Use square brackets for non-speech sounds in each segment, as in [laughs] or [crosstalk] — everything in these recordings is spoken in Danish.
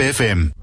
FM.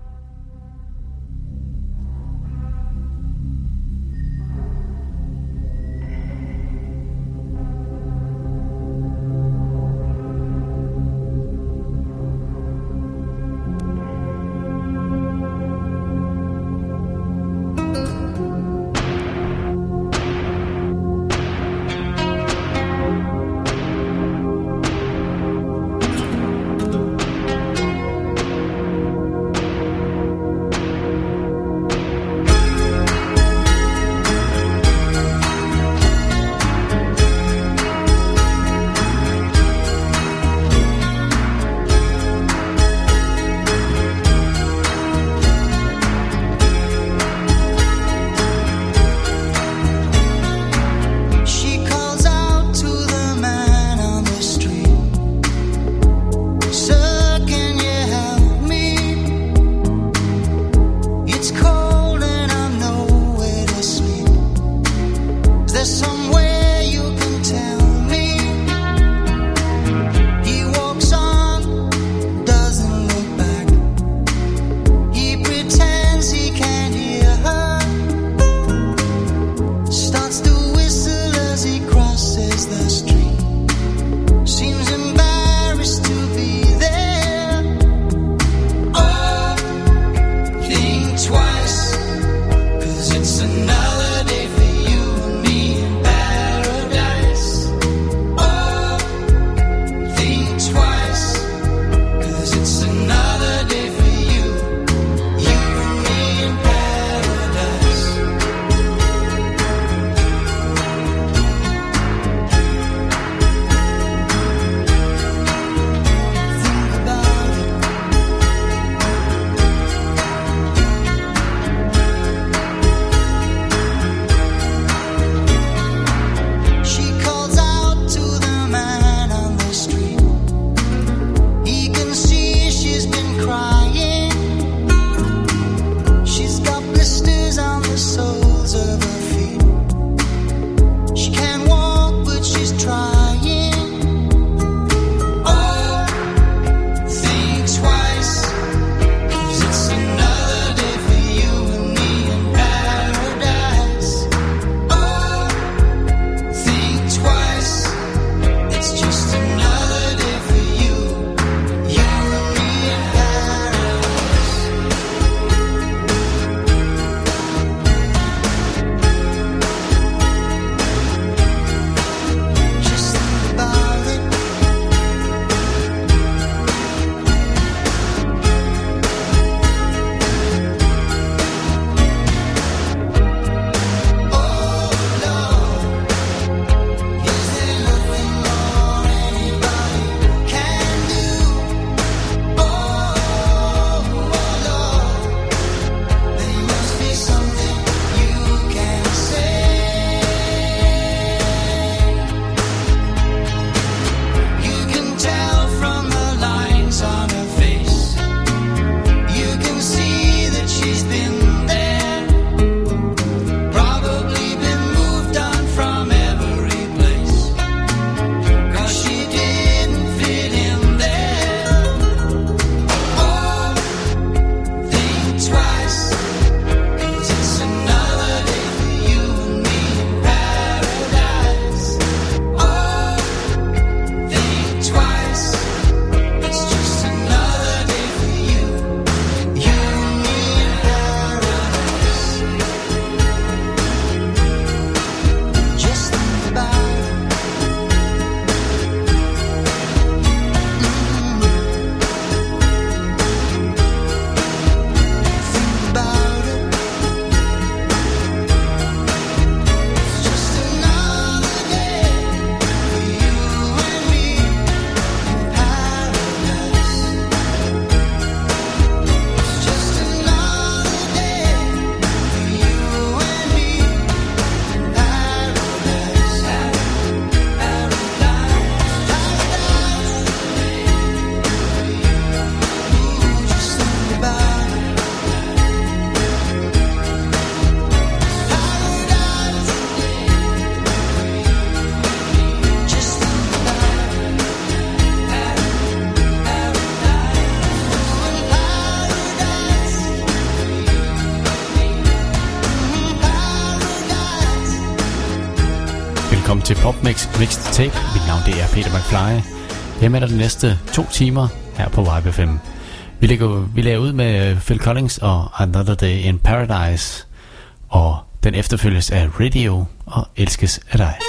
Mixed Tape. Mit navn det er Peter McFly. Jeg er med dig de næste to timer her på Vibe 5. Vi lægger, vi lægger ud med øh, Phil Collins og Another Day in Paradise. Og den efterfølges af Radio og elskes af dig.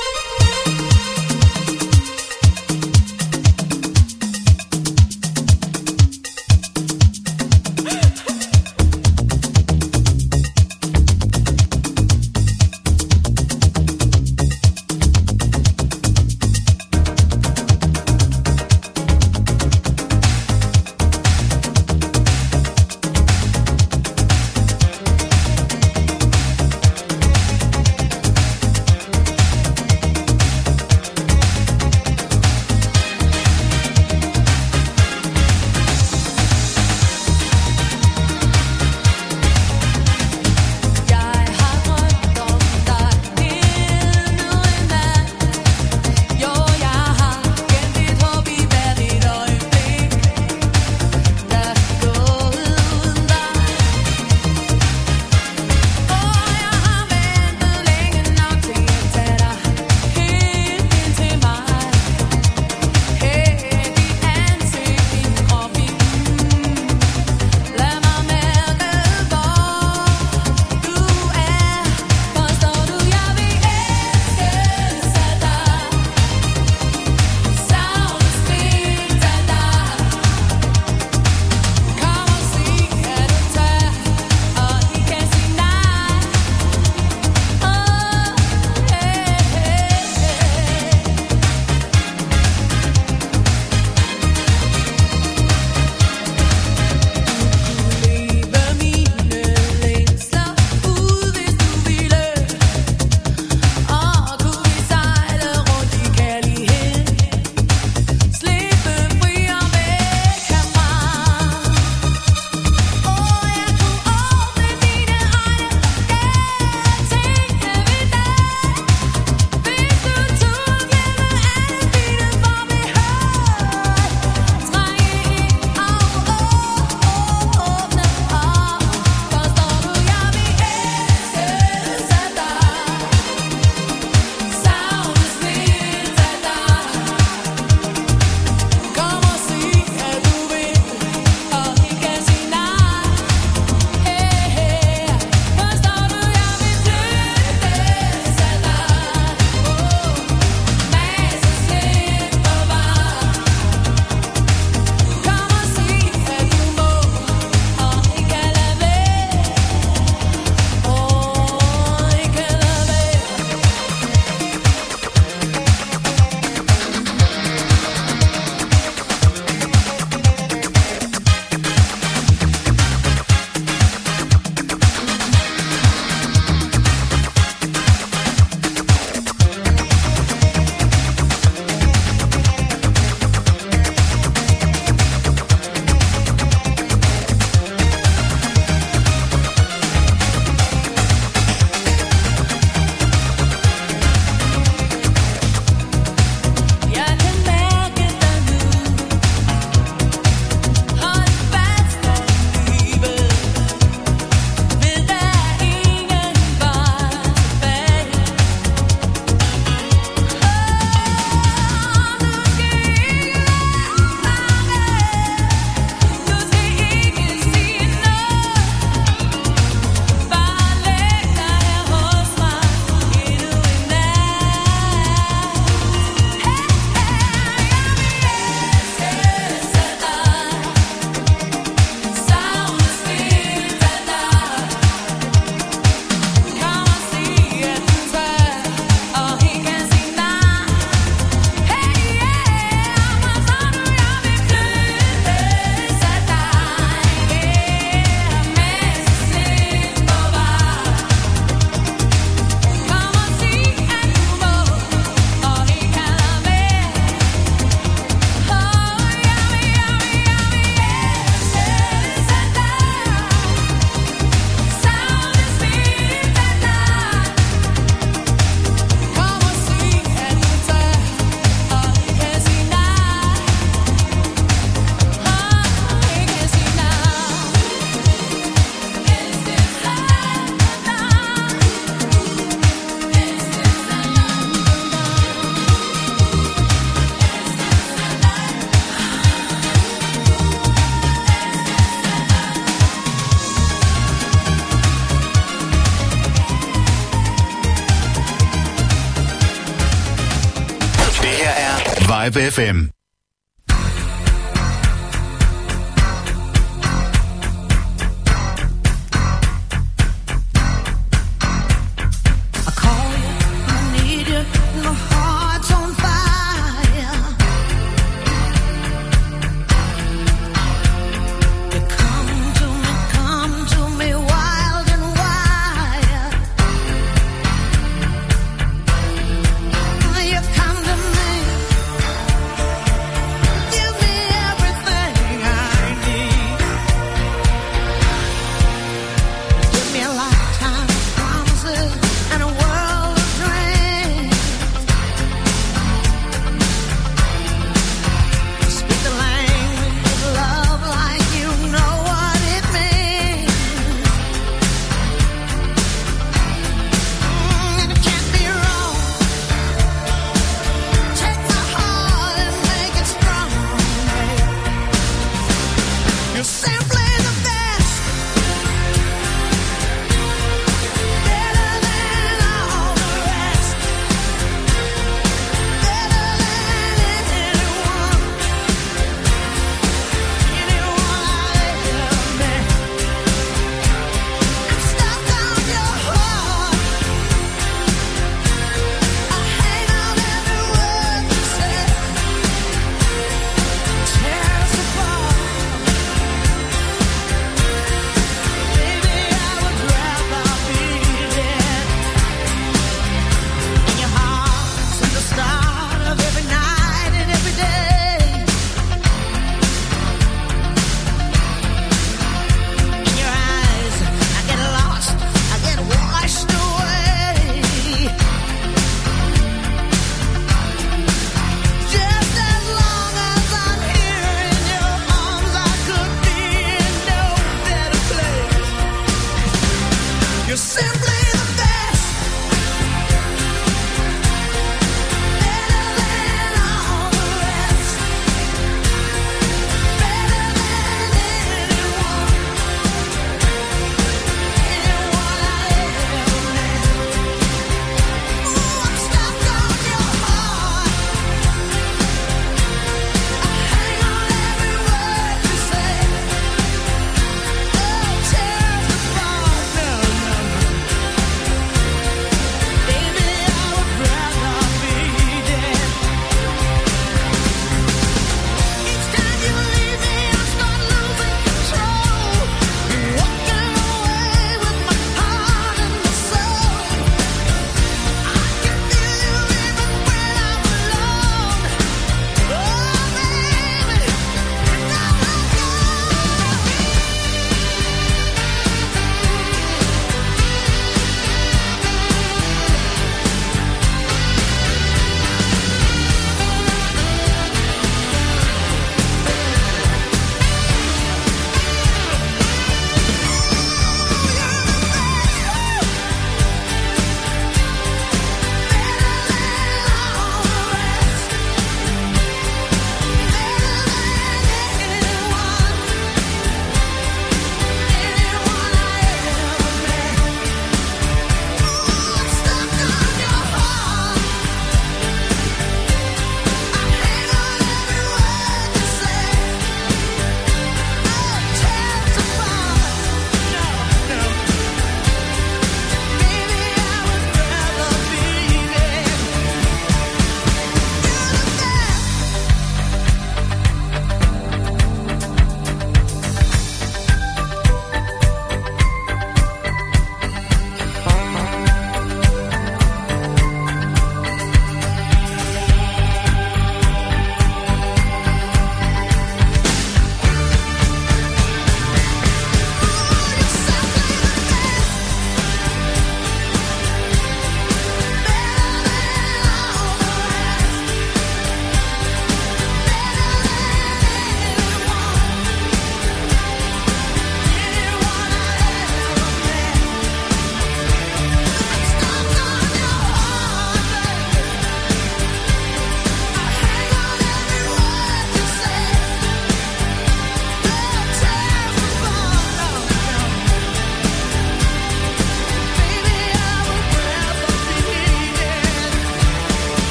Live FM.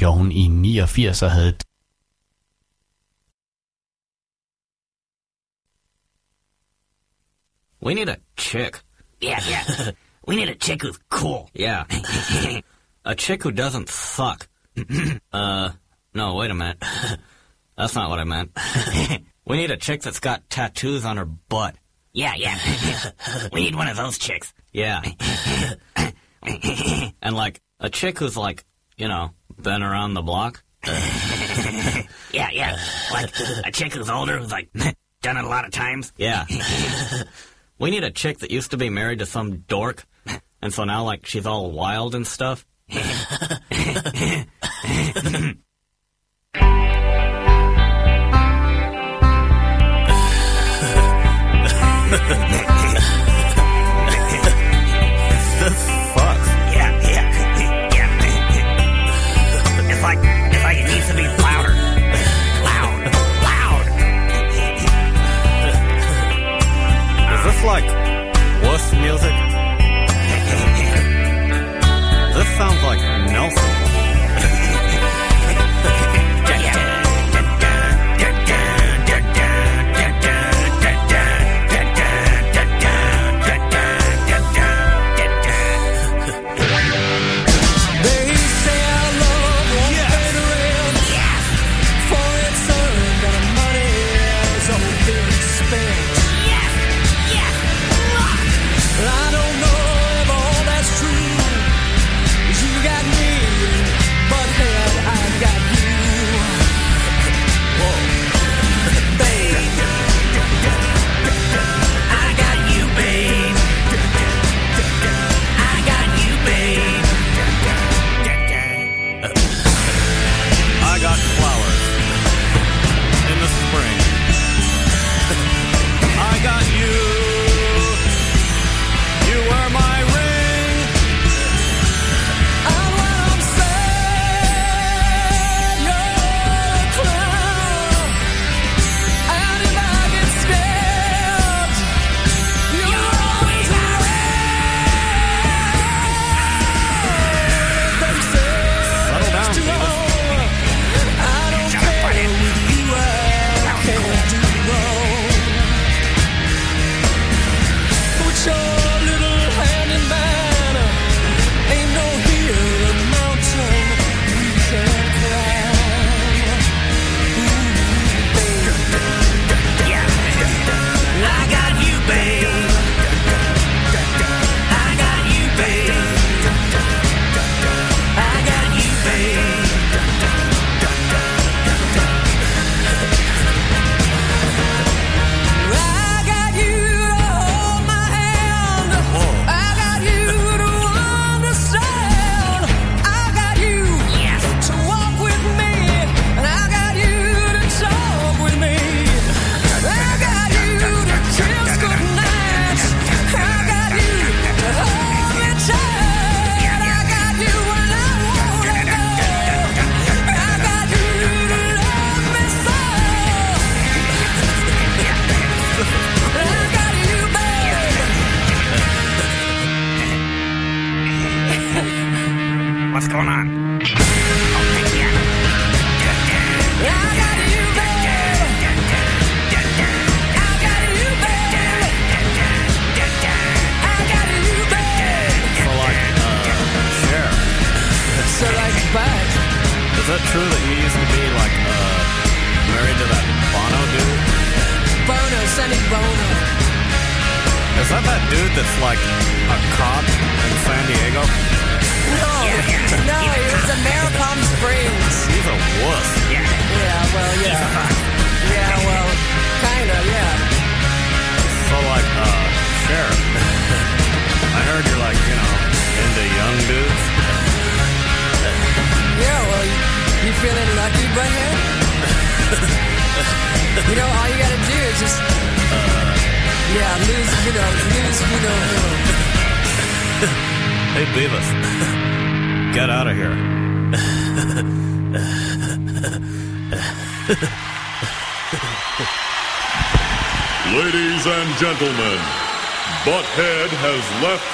gjorde hun i 89 og havde We need a chick. Yeah, yeah. [laughs] we need a chick who's cool. Yeah. [laughs] a chick who doesn't fuck. [clears throat] uh, no, wait a minute. [laughs] That's not what I meant. we need a chick that's got tattoos on her butt. Yeah, yeah. we need one of those chicks. Yeah. and like, a chick who's like, you know, been around the block? [laughs] yeah, yeah. Like a chick who's older who's like [laughs] done it a lot of times. Yeah. [laughs] we need a chick that used to be married to some dork, and so now like she's all wild and stuff.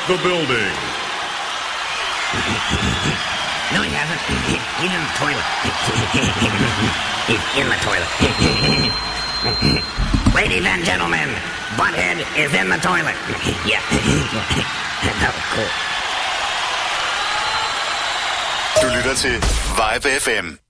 the building. No, he hasn't. [laughs] He's in the toilet. He's in the toilet. Ladies and gentlemen, Butthead is in the toilet. [laughs] yeah. that was [laughs] oh, cool. Du lytter til Vibe FM.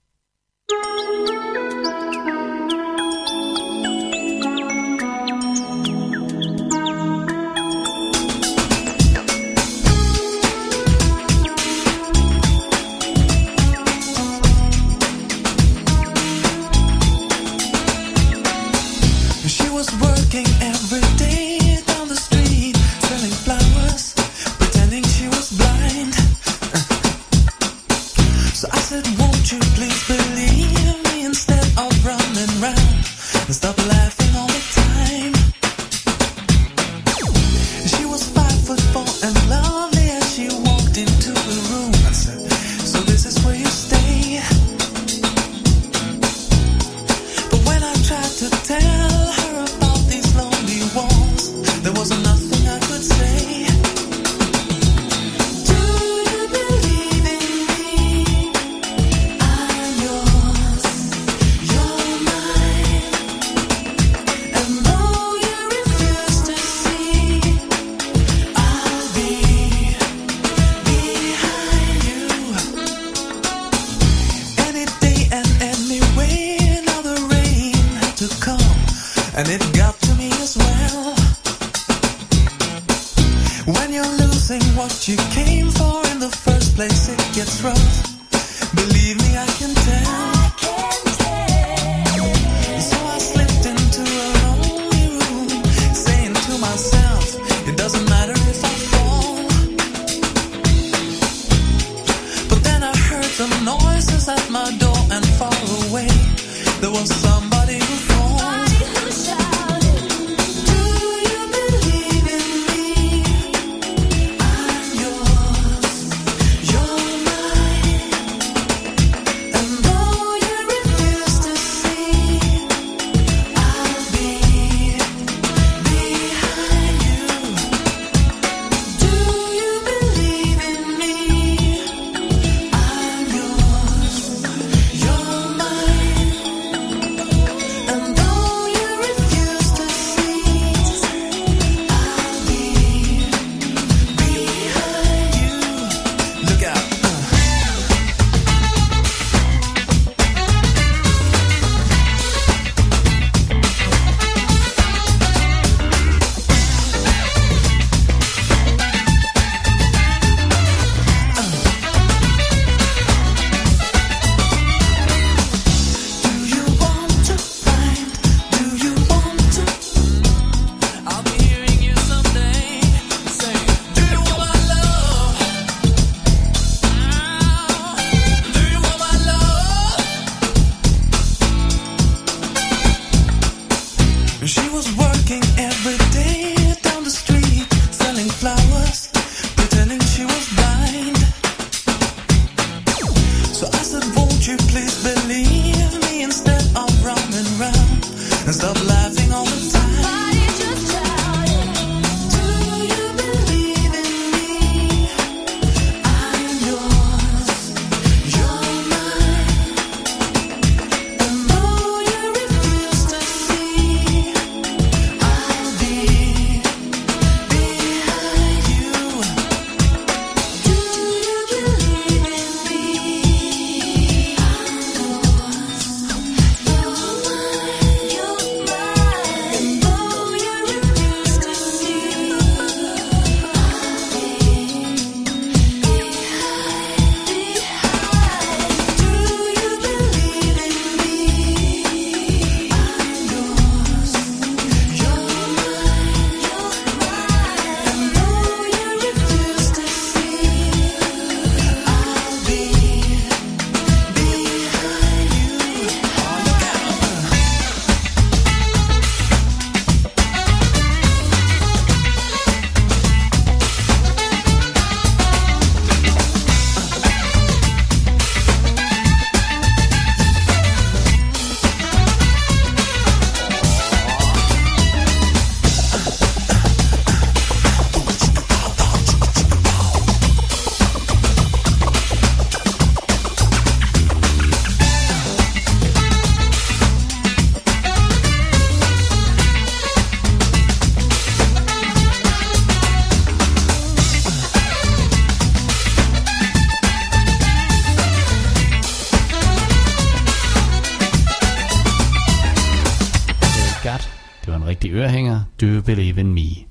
Do you Believe in Me.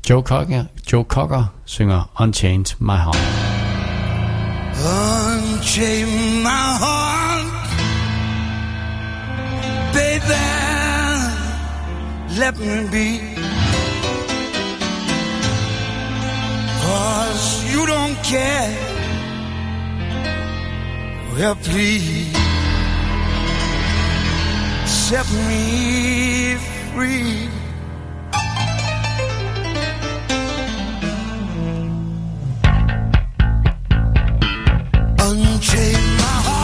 Joe Cocker, Joe Cocker synger Unchained My Heart. Unchained my heart, baby, let me be. Cause you don't care, well please, set me free. Change my heart.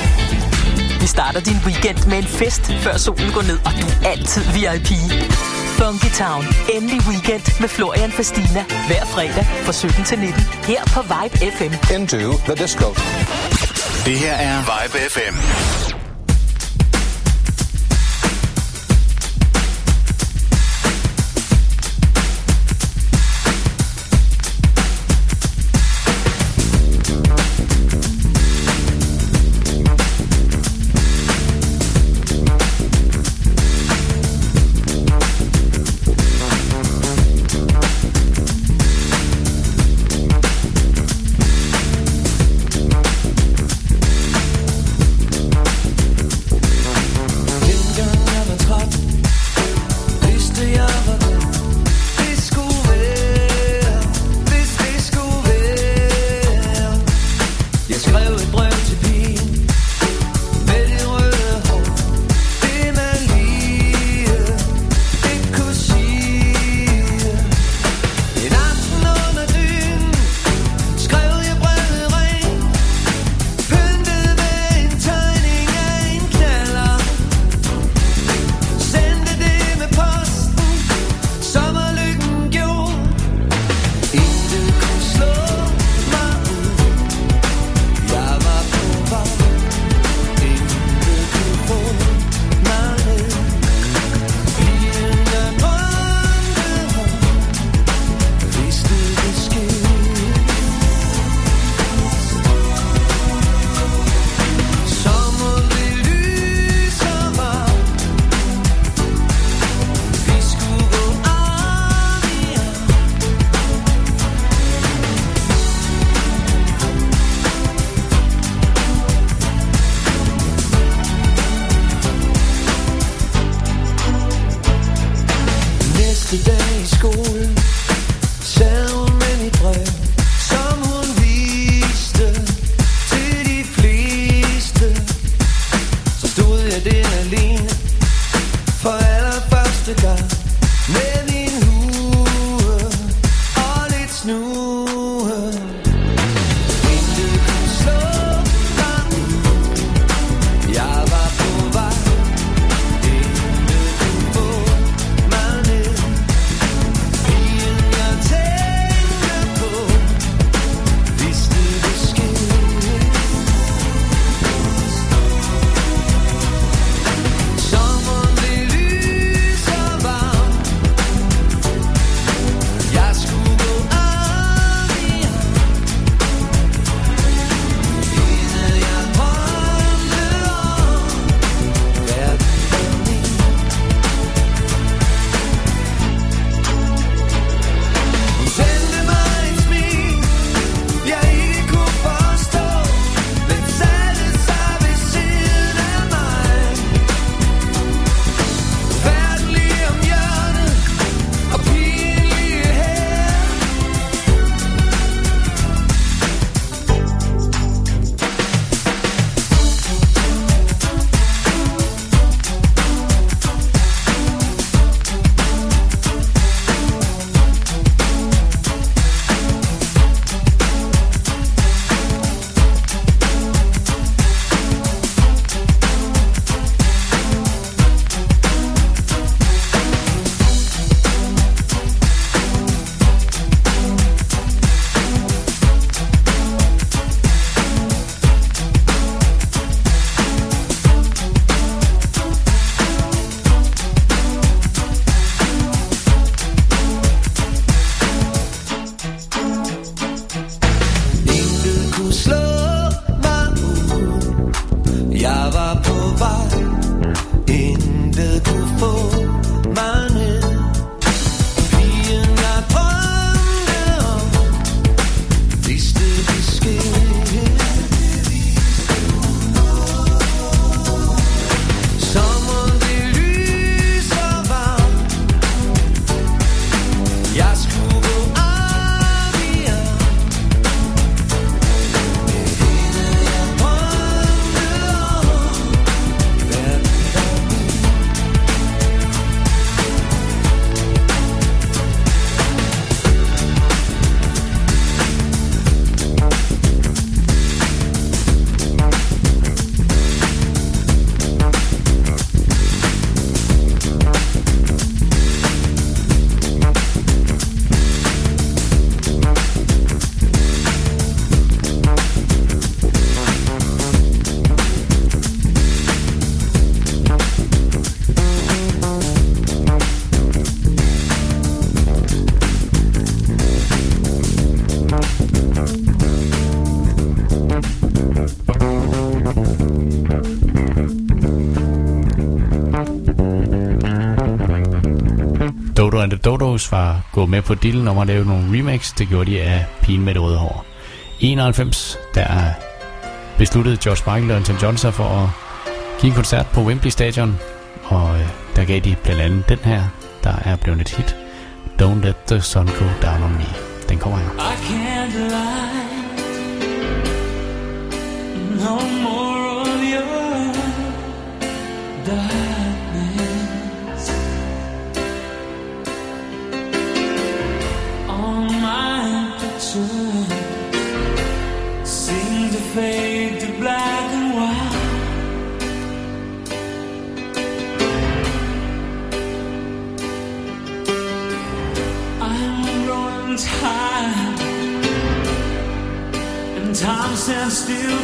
Starter din weekend med en fest, før solen går ned, og du er altid VIP. Funky Town. Endelig weekend med Florian Fastina. Hver fredag fra 17 til 19. Her på Vibe FM. Into the disco. Det her er Vibe FM. Rose var gået med på dealen om at lave nogle remix. Det gjorde de af Pigen med det røde hår. I 91, der besluttede George Michael og Elton John sig for at give en koncert på Wembley Stadion. Og øh, der gav de blandt andet den her, der er blevet et hit. Don't Let The Sun Go Down On Me. Den kommer her. I can't lie. No more of your die. Fade to black and white. I'm growing tired, and time stands still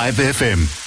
Vibe FM.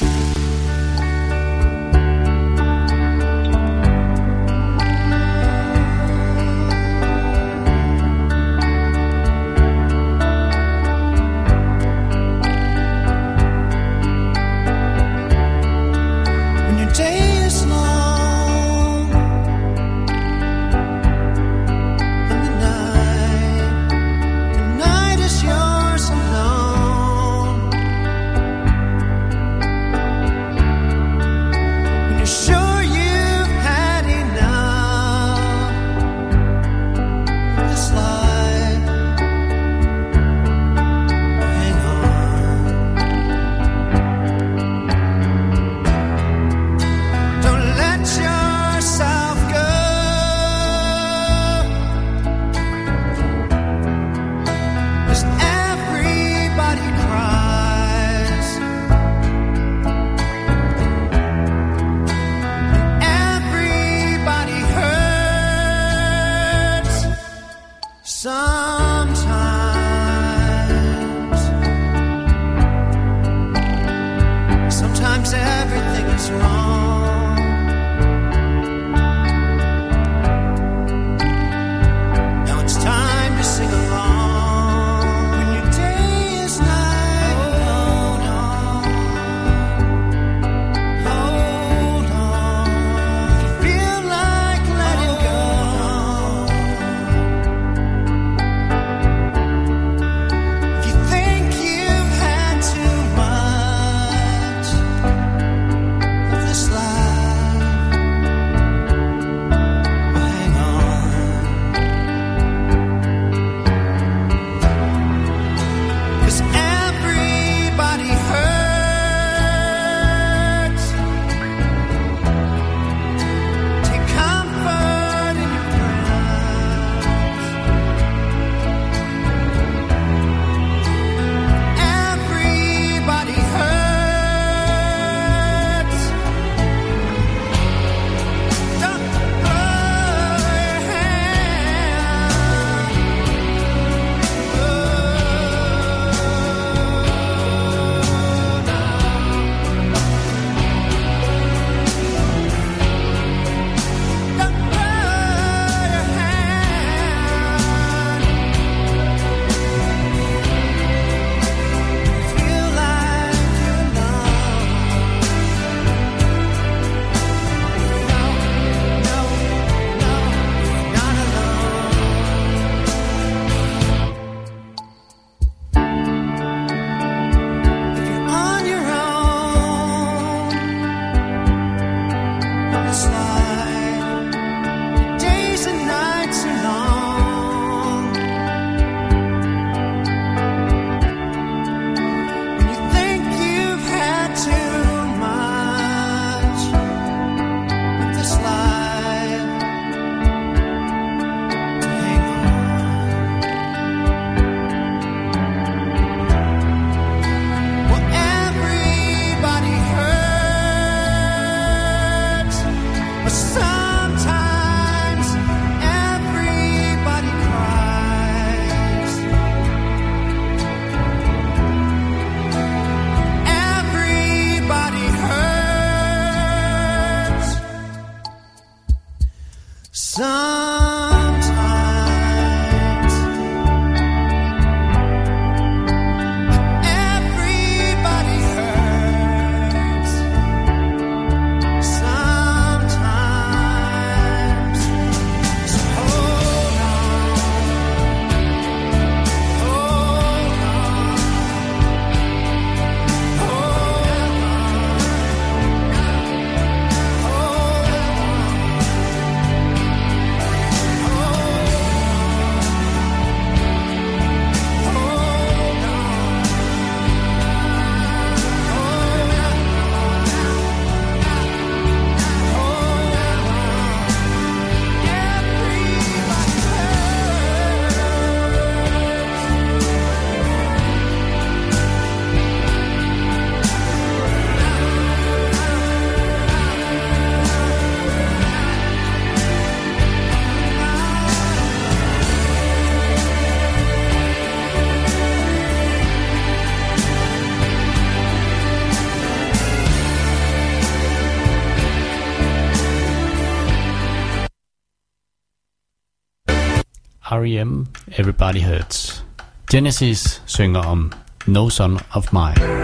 R.E.M. Everybody Hurts. Genesis synger om No Son of Mine.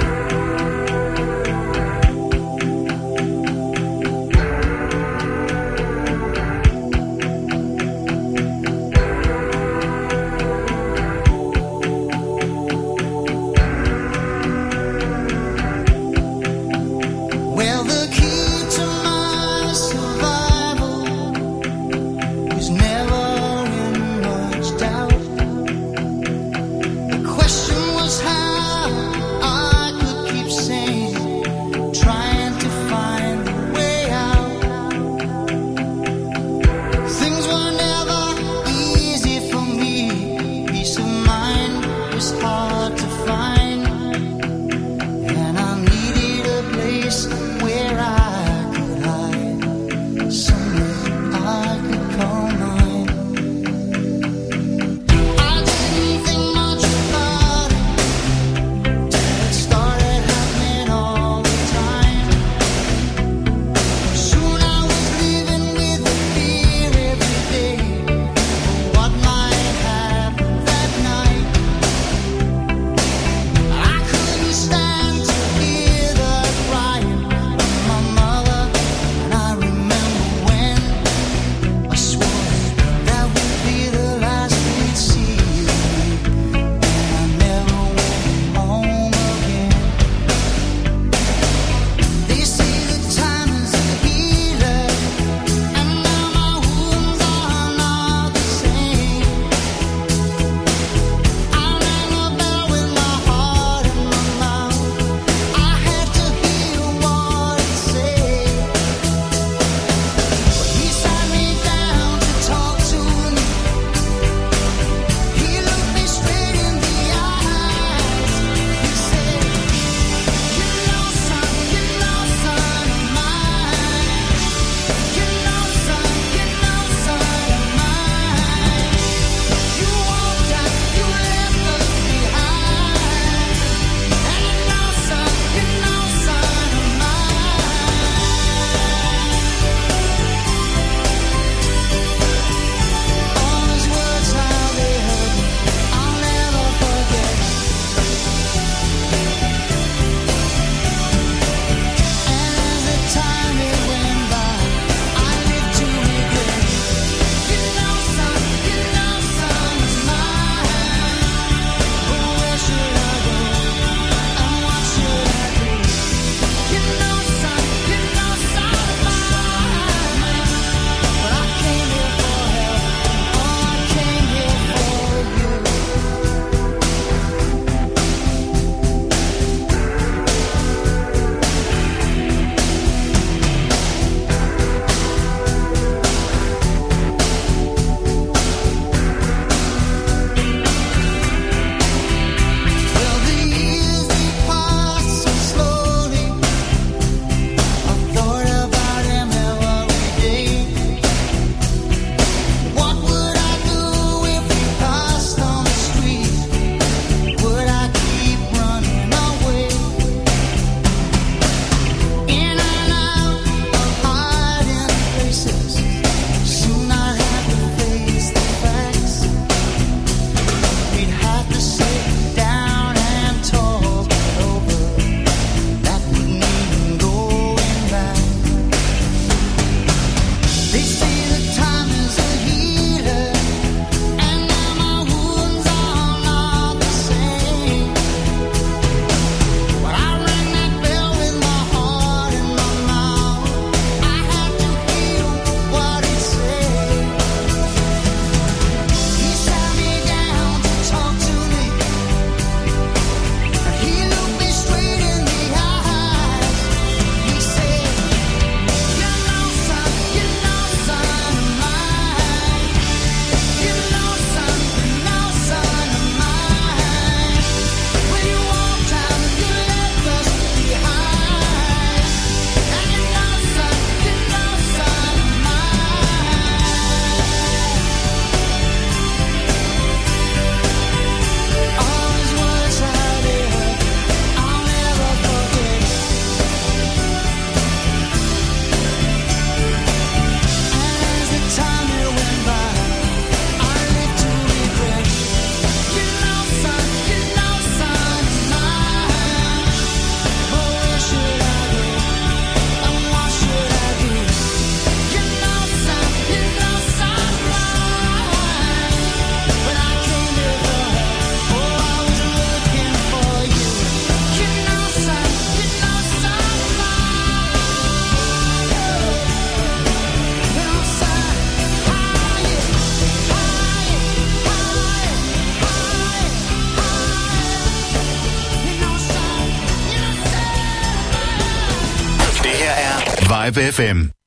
Live FM.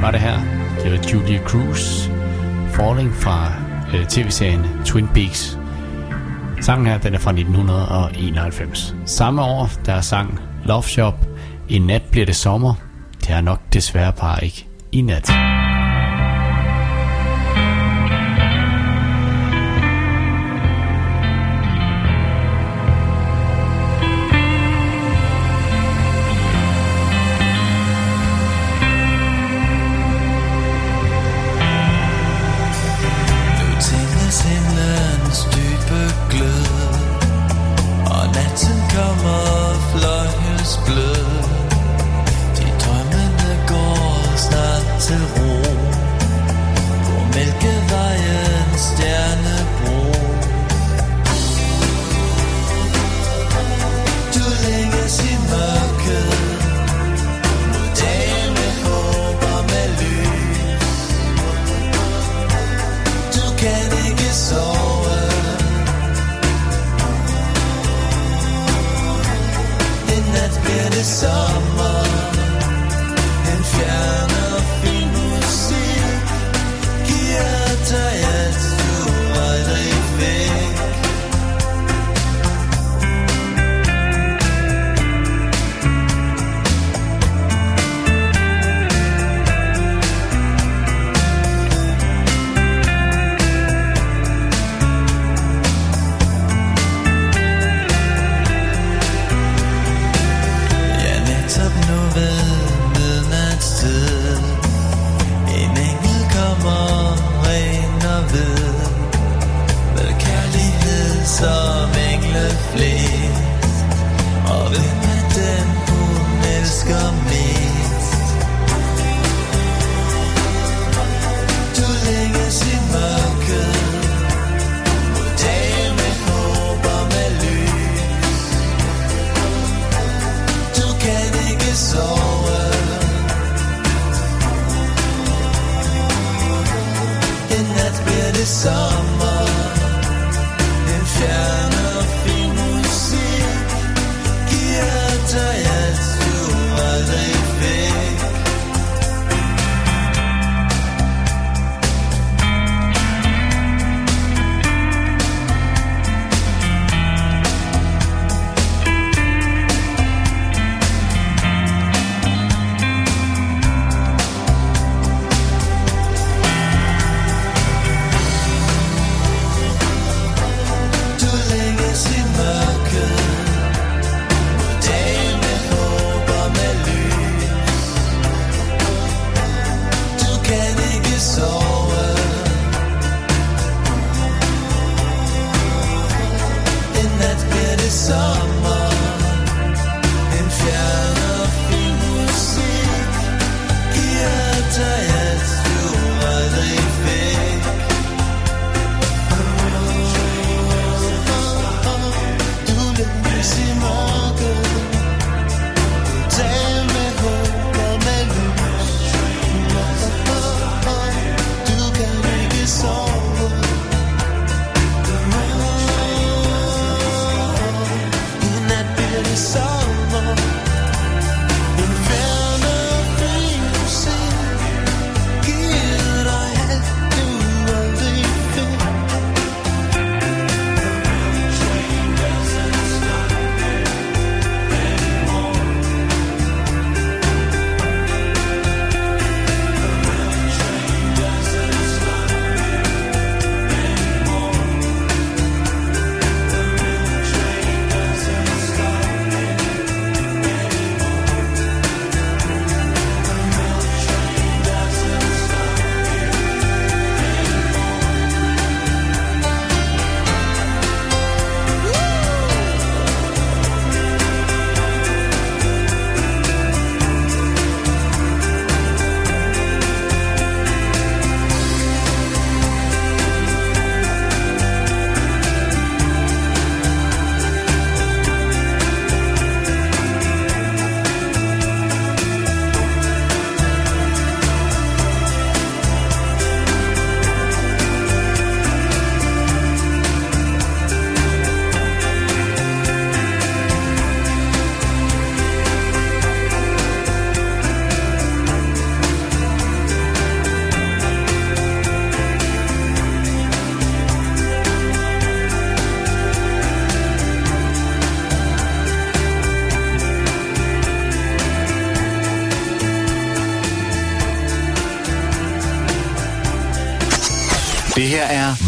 Var det her. Det var Julia Cruz, Falling fra øh, tv-serien Twin Peaks. Sangen her, den er fra 1991. Samme år, der er sang Love Shop. I nat bliver det sommer. Det er nok desværre bare ikke i nat. ved Med kærlighed som engle flere.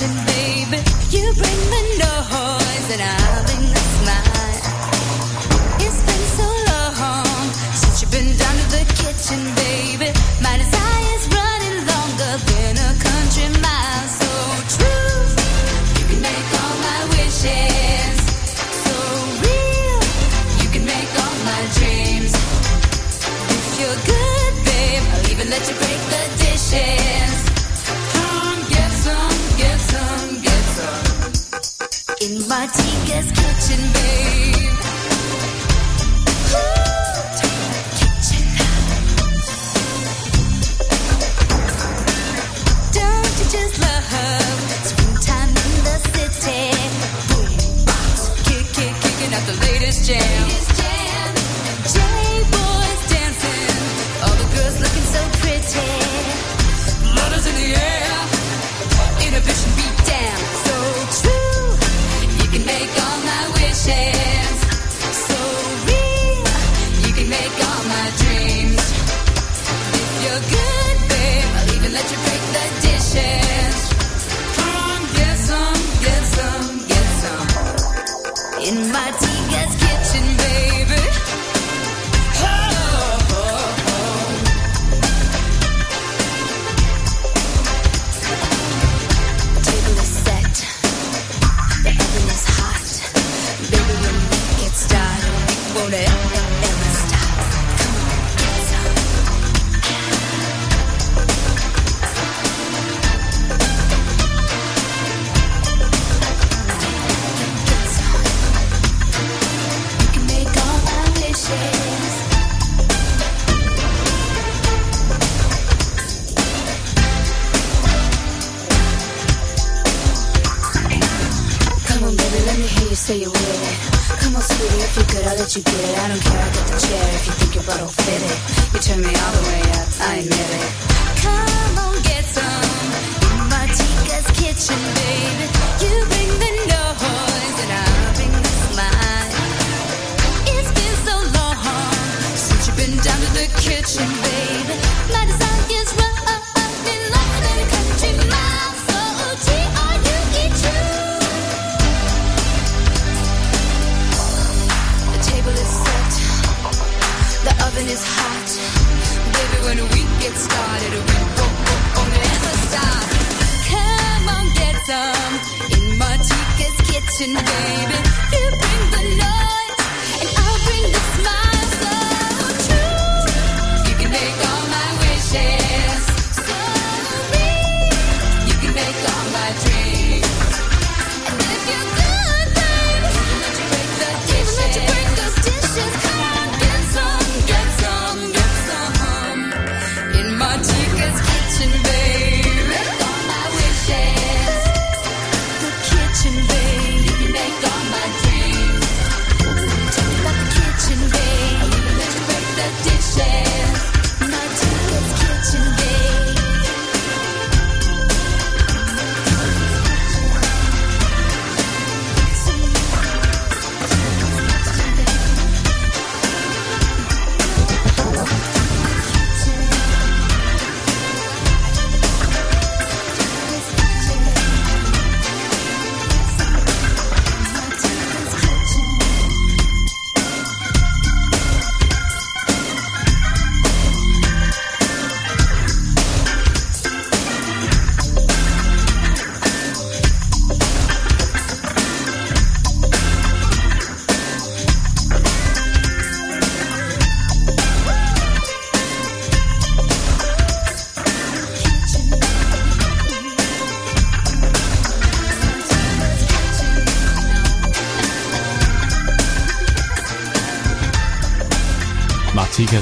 attention, baby. You bring the noise, and I bring the smile. It's been so long since you've been down to the kitchen.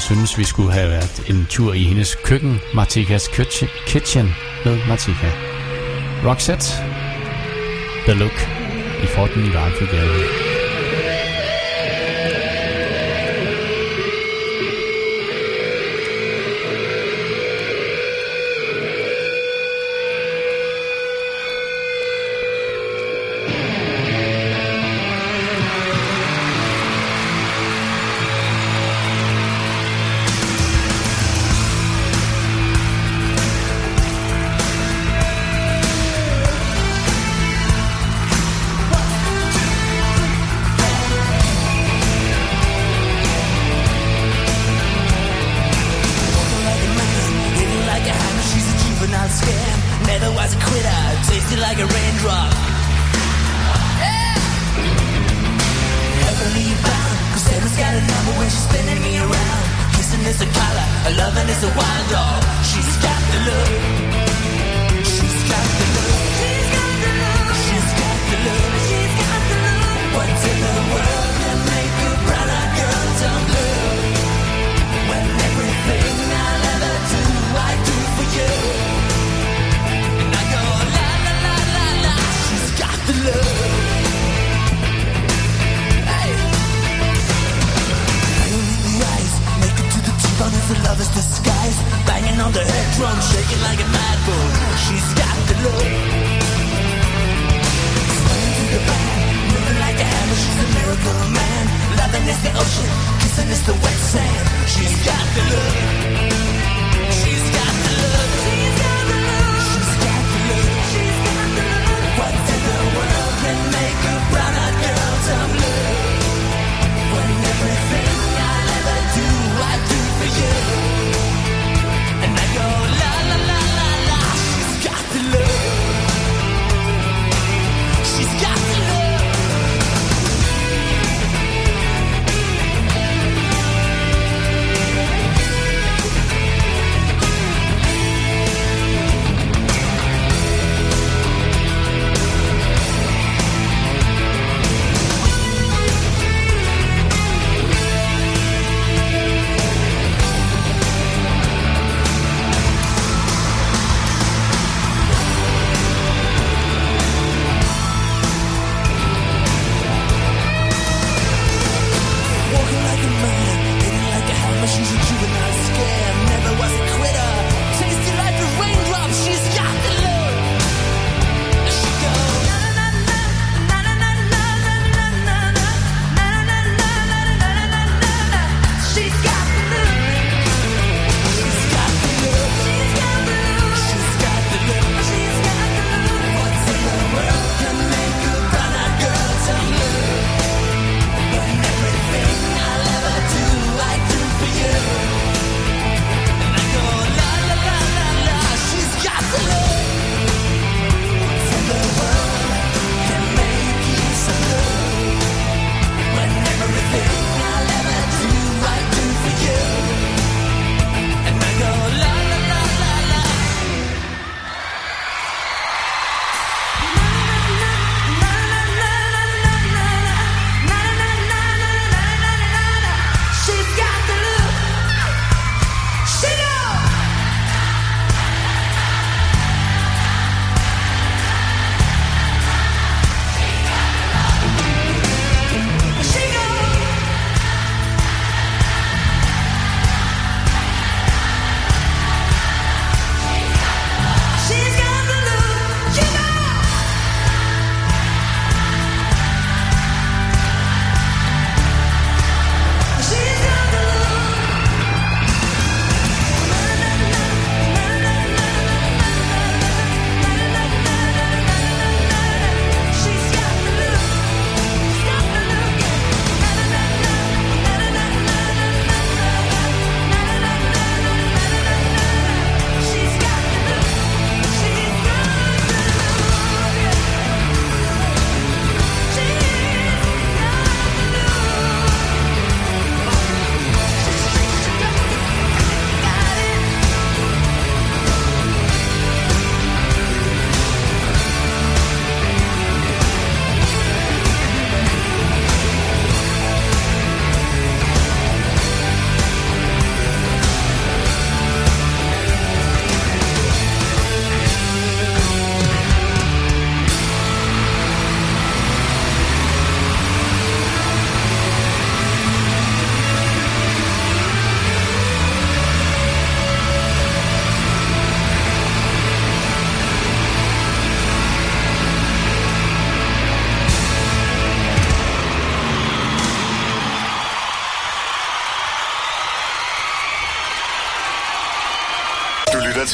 synes, vi skulle have været en tur i hendes køkken, Martikas Kitchen, med Martika. Roxette, The Look, i Forten i Varfugade.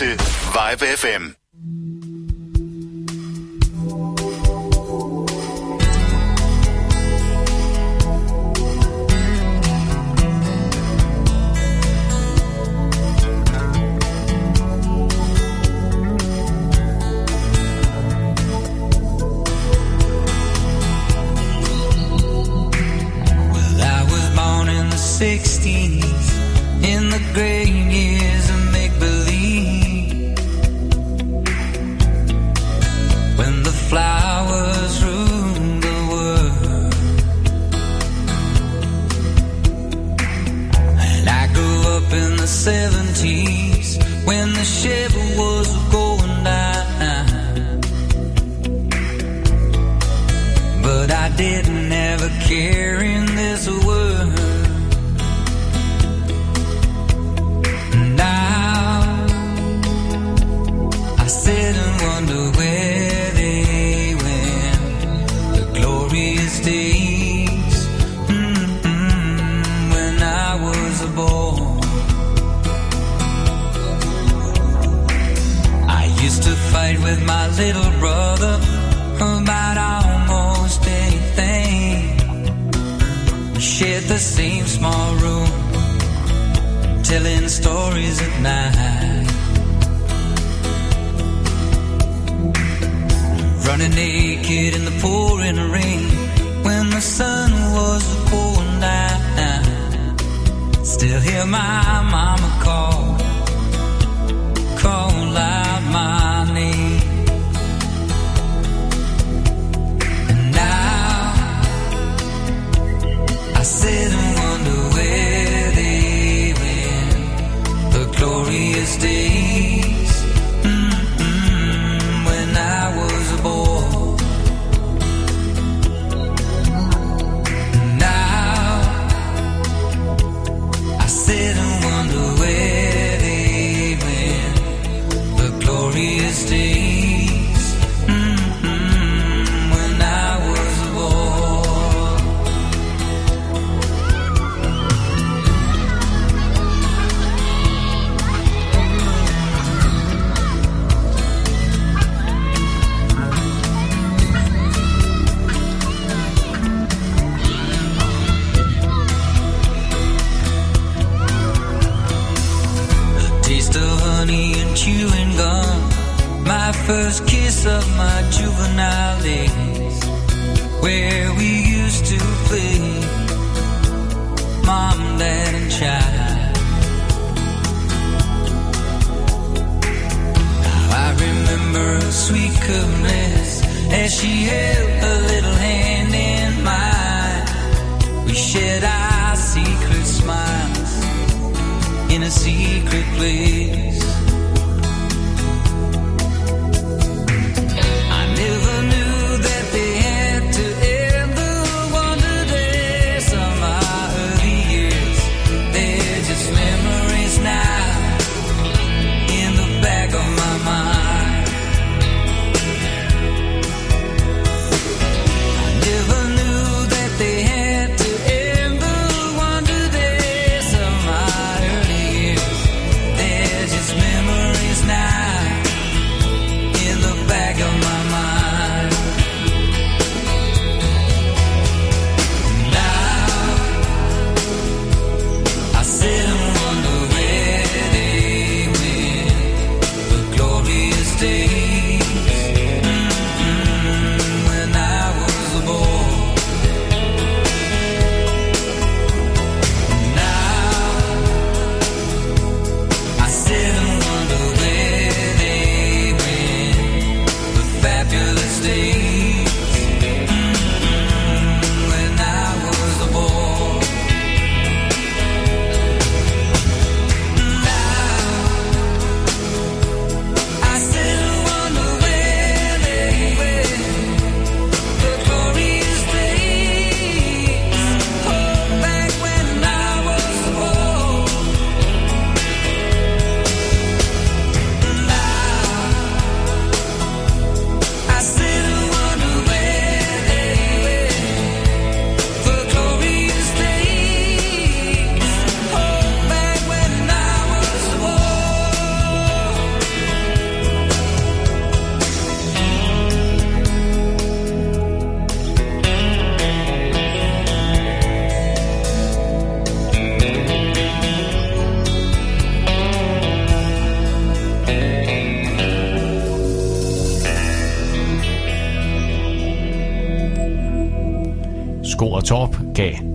Lytter til Vibe FM.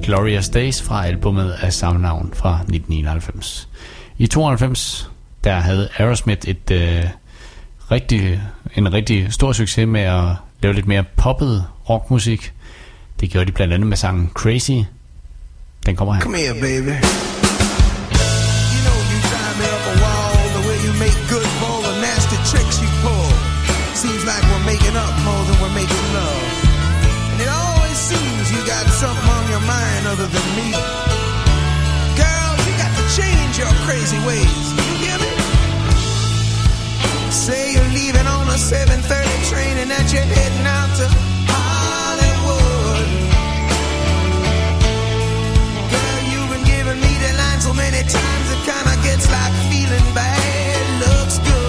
Glorious Days fra albumet af samme navn fra 1991. I 92 der havde Aerosmith et øh, rigtig, en rigtig stor succes med at lave lidt mere poppet rockmusik. Det gjorde de blandt andet med sangen Crazy. Den kommer her. Come here, baby. You know you drive me up a wall the way you make good the nasty tricks you pull. Seems like we're making up more something on your mind other than me. Girl, you got to change your crazy ways. You hear me? Say you're leaving on a 7:30 train and that you're heading out to Hollywood. Girl, you've been giving me the line so many times it kinda gets like feeling bad looks good.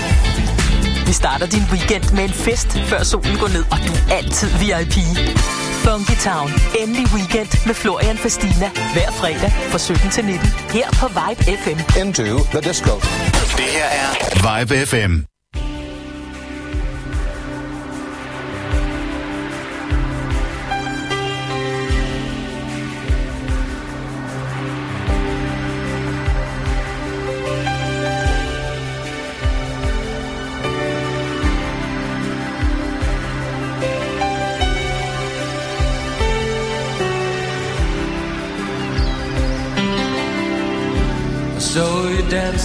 starter din weekend med en fest, før solen går ned, og du er altid VIP. Funky Town. Endelig weekend med Florian Fastina. Hver fredag fra 17 til 19. Her på Vibe FM. Into the disco. Det her er Vibe FM.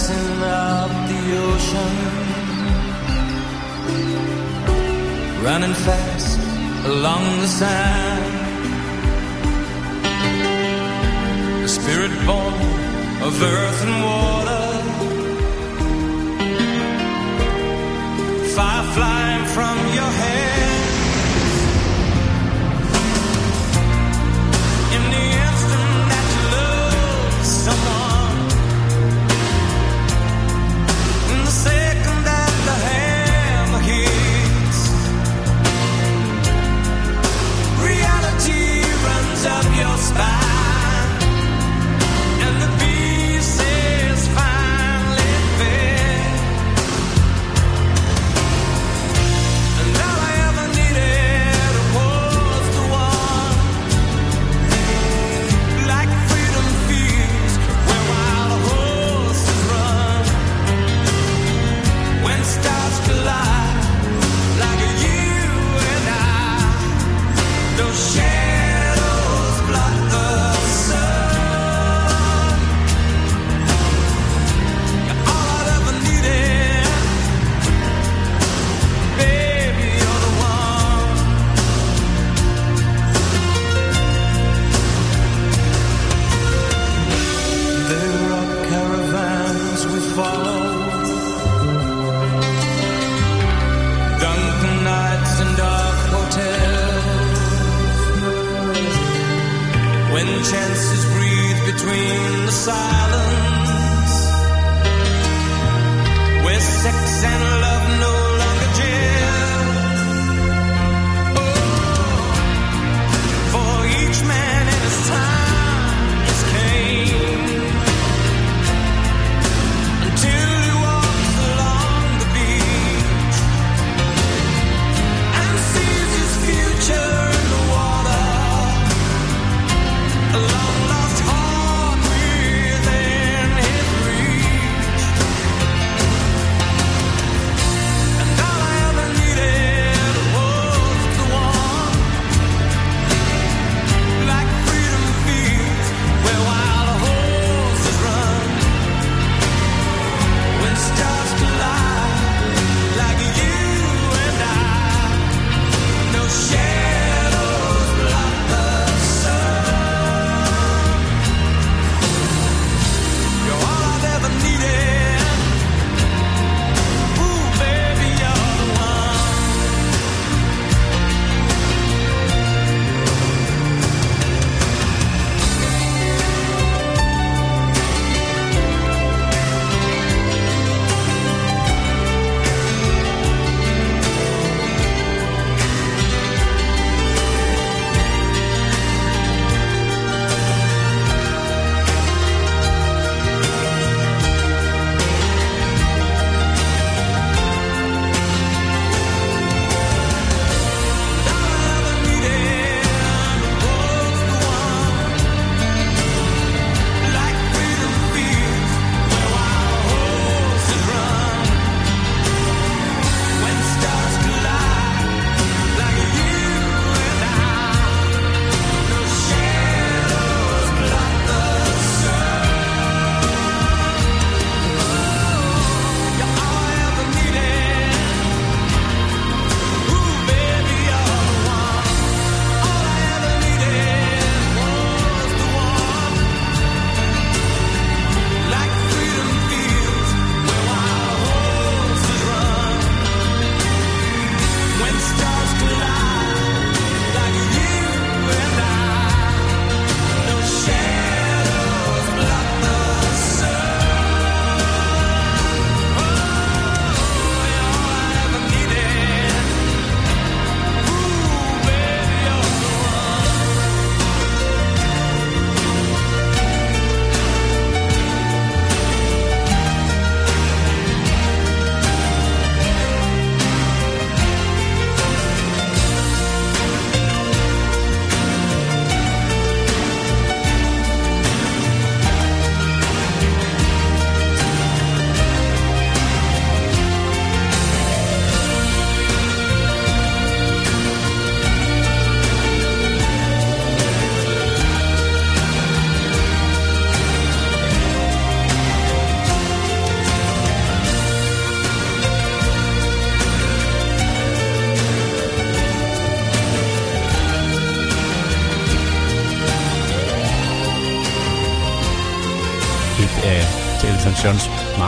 Up the ocean, running fast along the sand. A spirit born of earth and water,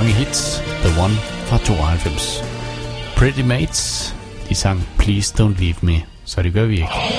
mange hits. The One fra 92. Pretty Mates, de sang Please Don't Leave Me, så det gør vi ikke.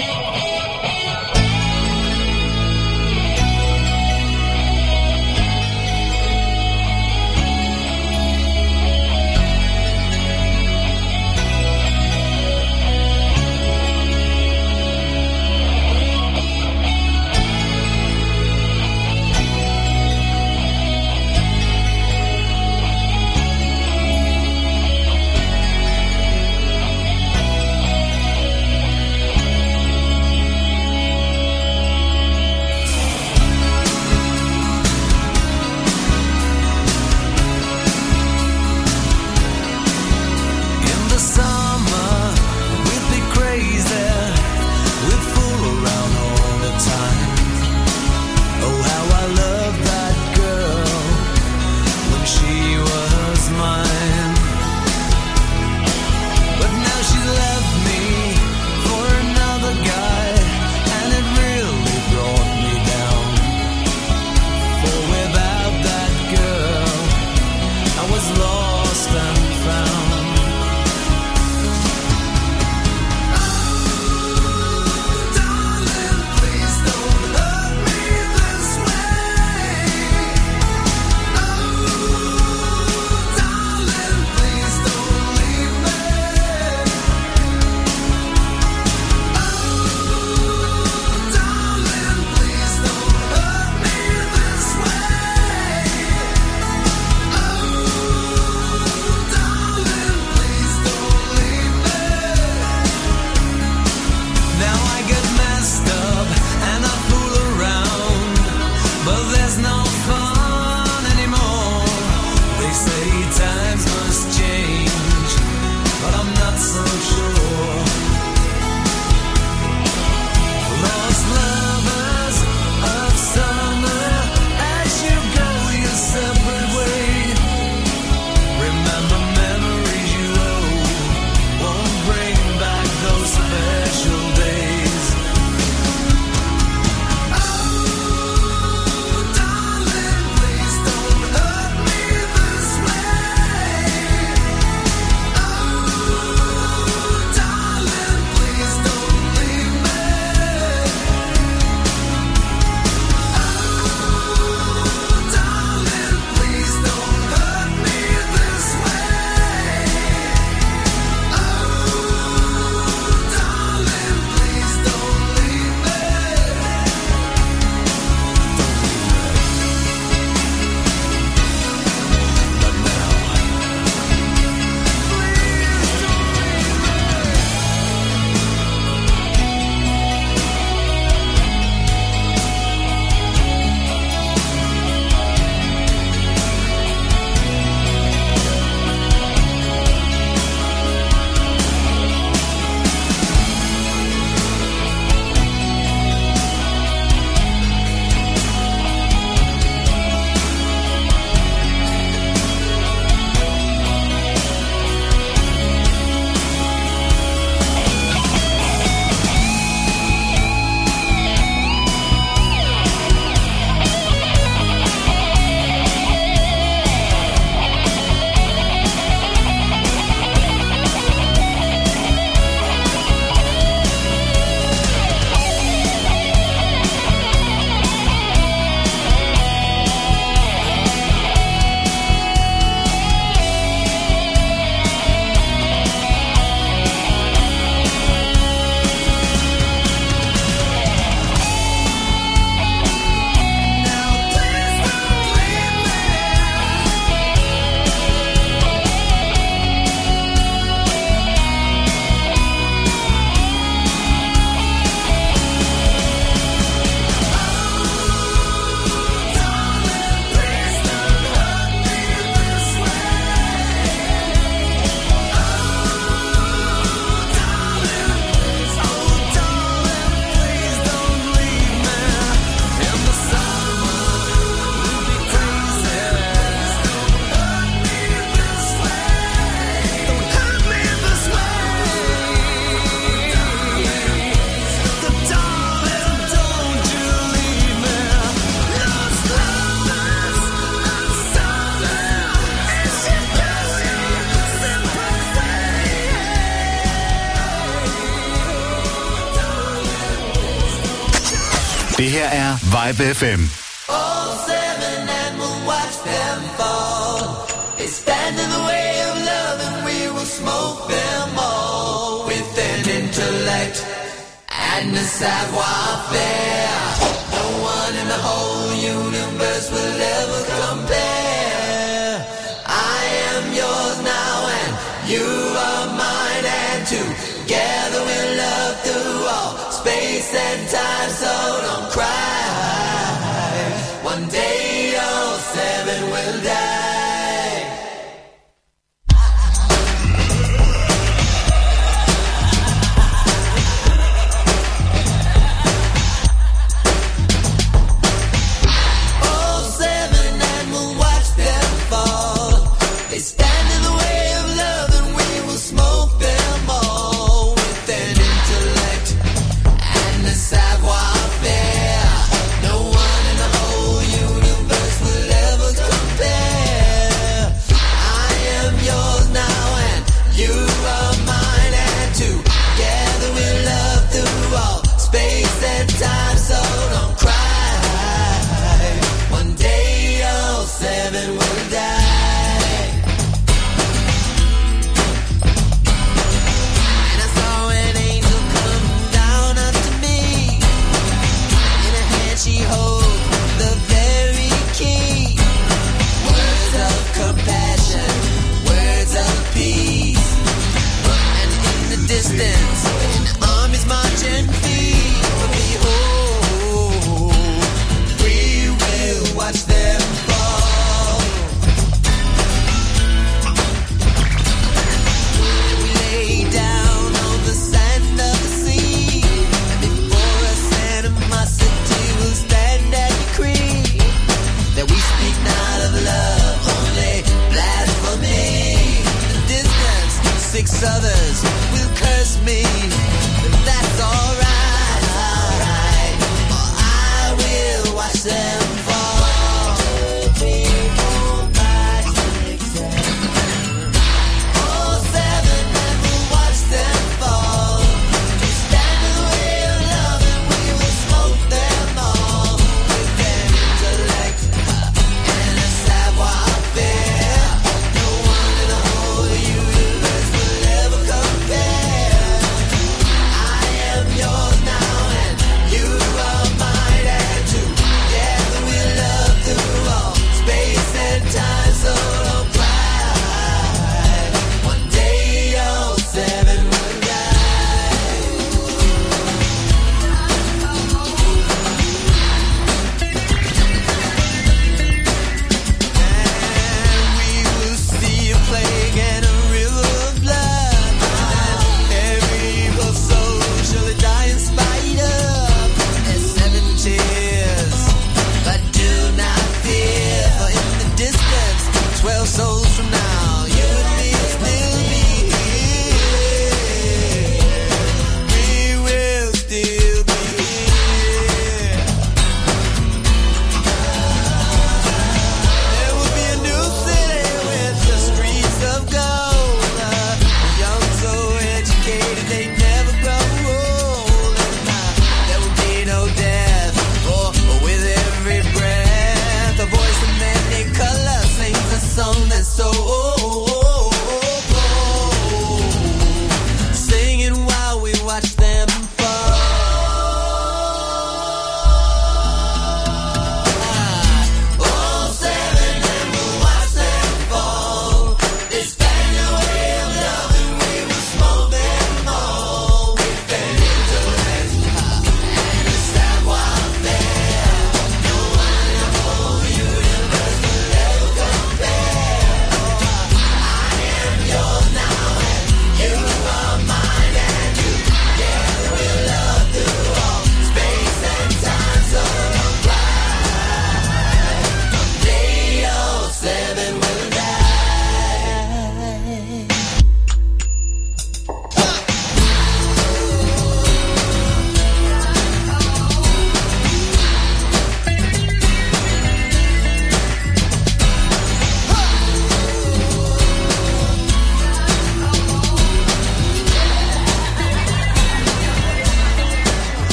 Live FM.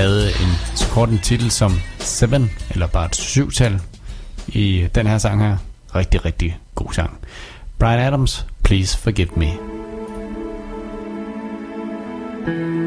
Havde en så kort en titel som Seven, eller bare et syvtal, i den her sang her. Rigtig, rigtig god sang. Brian Adams, Please Forgive Me. It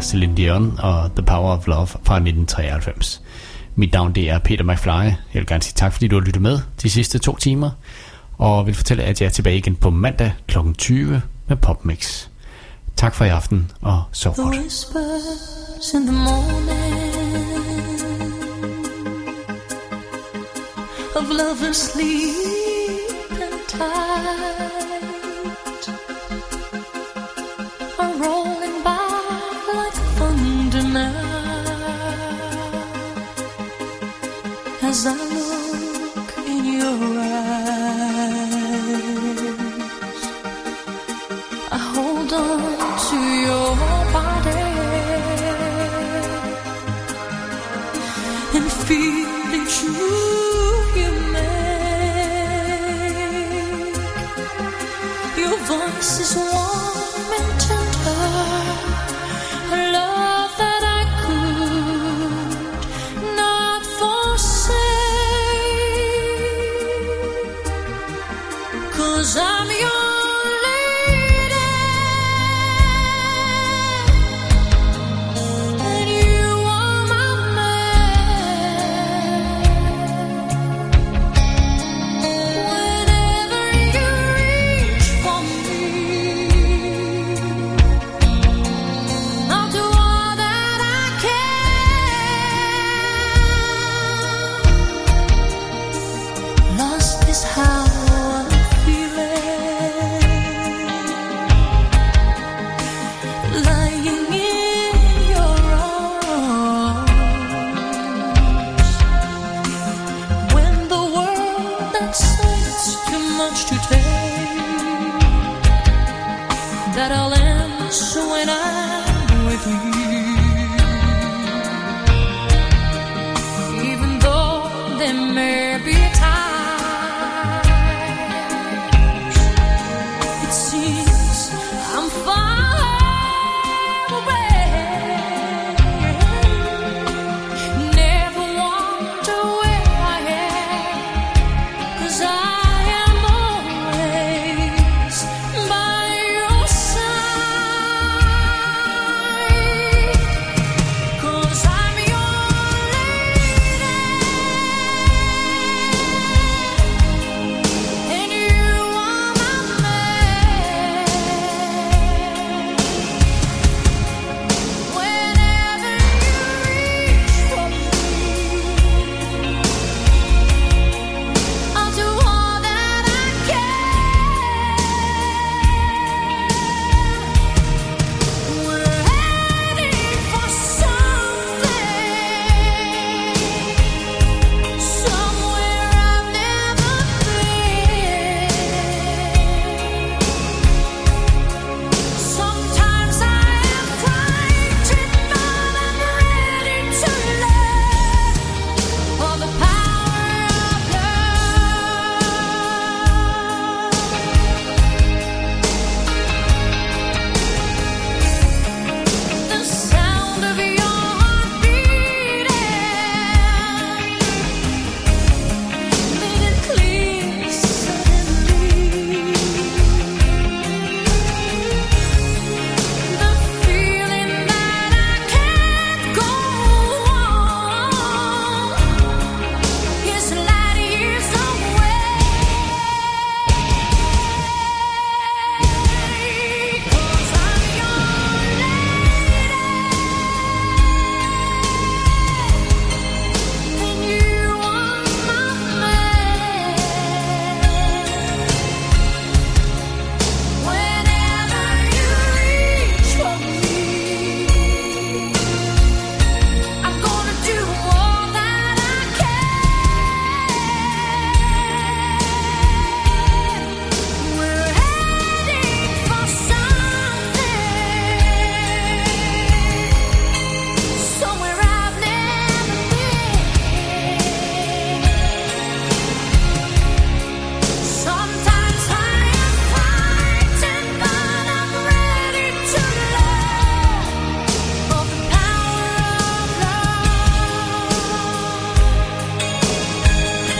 Bliver Celine Dion og The Power of Love fra 1993. Mit navn det er Peter McFly. Jeg vil gerne sige tak, fordi du har lyttet med de sidste to timer. Og vil fortælle, at jeg er tilbage igen på mandag kl. 20 med Popmix. Tak for i aften, og sov godt. whispers in the morning of lovers sleeping Cause I'm your